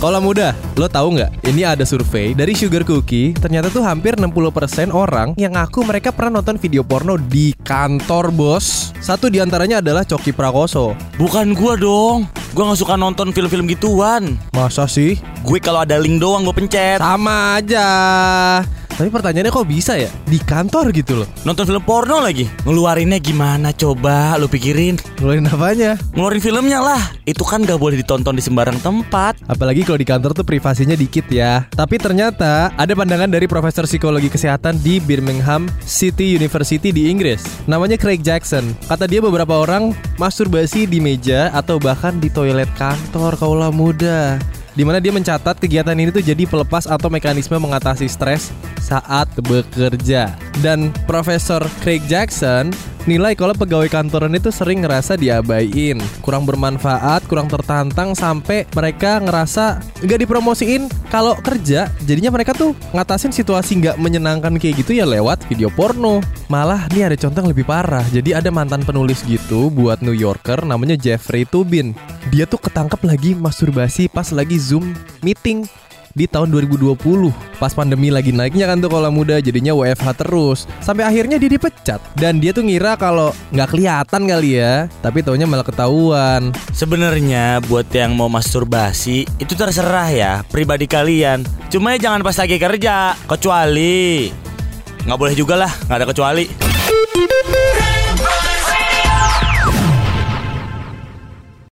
Kalau muda, lo tahu nggak? Ini ada survei dari Sugar Cookie. Ternyata tuh hampir 60% orang yang ngaku mereka pernah nonton video porno di kantor bos. Satu di antaranya adalah Coki Prakoso. Bukan gua dong. Gua nggak suka nonton film-film gituan. Masa sih? Gue kalau ada link doang gue pencet. Sama aja. Tapi pertanyaannya kok bisa ya? Di kantor gitu loh. Nonton film porno lagi. Ngeluarinnya gimana coba lu pikirin. Ngeluarin apanya? Ngeluarin filmnya lah. Itu kan gak boleh ditonton di sembarang tempat. Apalagi kalau di kantor tuh privasinya dikit ya. Tapi ternyata ada pandangan dari profesor psikologi kesehatan di Birmingham City University di Inggris. Namanya Craig Jackson. Kata dia beberapa orang masturbasi di meja atau bahkan di toilet kantor kaulah muda. Di mana dia mencatat kegiatan ini tuh jadi pelepas atau mekanisme mengatasi stres saat bekerja. Dan Profesor Craig Jackson nilai kalau pegawai kantoran itu sering ngerasa diabain, kurang bermanfaat, kurang tertantang sampai mereka ngerasa nggak dipromosiin kalau kerja. Jadinya mereka tuh ngatasin situasi nggak menyenangkan kayak gitu ya lewat video porno. Malah nih ada contoh yang lebih parah. Jadi ada mantan penulis gitu buat New Yorker namanya Jeffrey Tubin. Dia tuh ketangkep lagi masturbasi pas lagi Zoom meeting di tahun 2020 pas pandemi lagi naiknya kan tuh kalau muda jadinya WFH terus. Sampai akhirnya dia dipecat dan dia tuh ngira kalau nggak kelihatan kali ya tapi taunya malah ketahuan. Sebenarnya buat yang mau masturbasi itu terserah ya pribadi kalian. Cuma ya jangan pas lagi kerja, kecuali. Nggak boleh juga lah, nggak ada kecuali.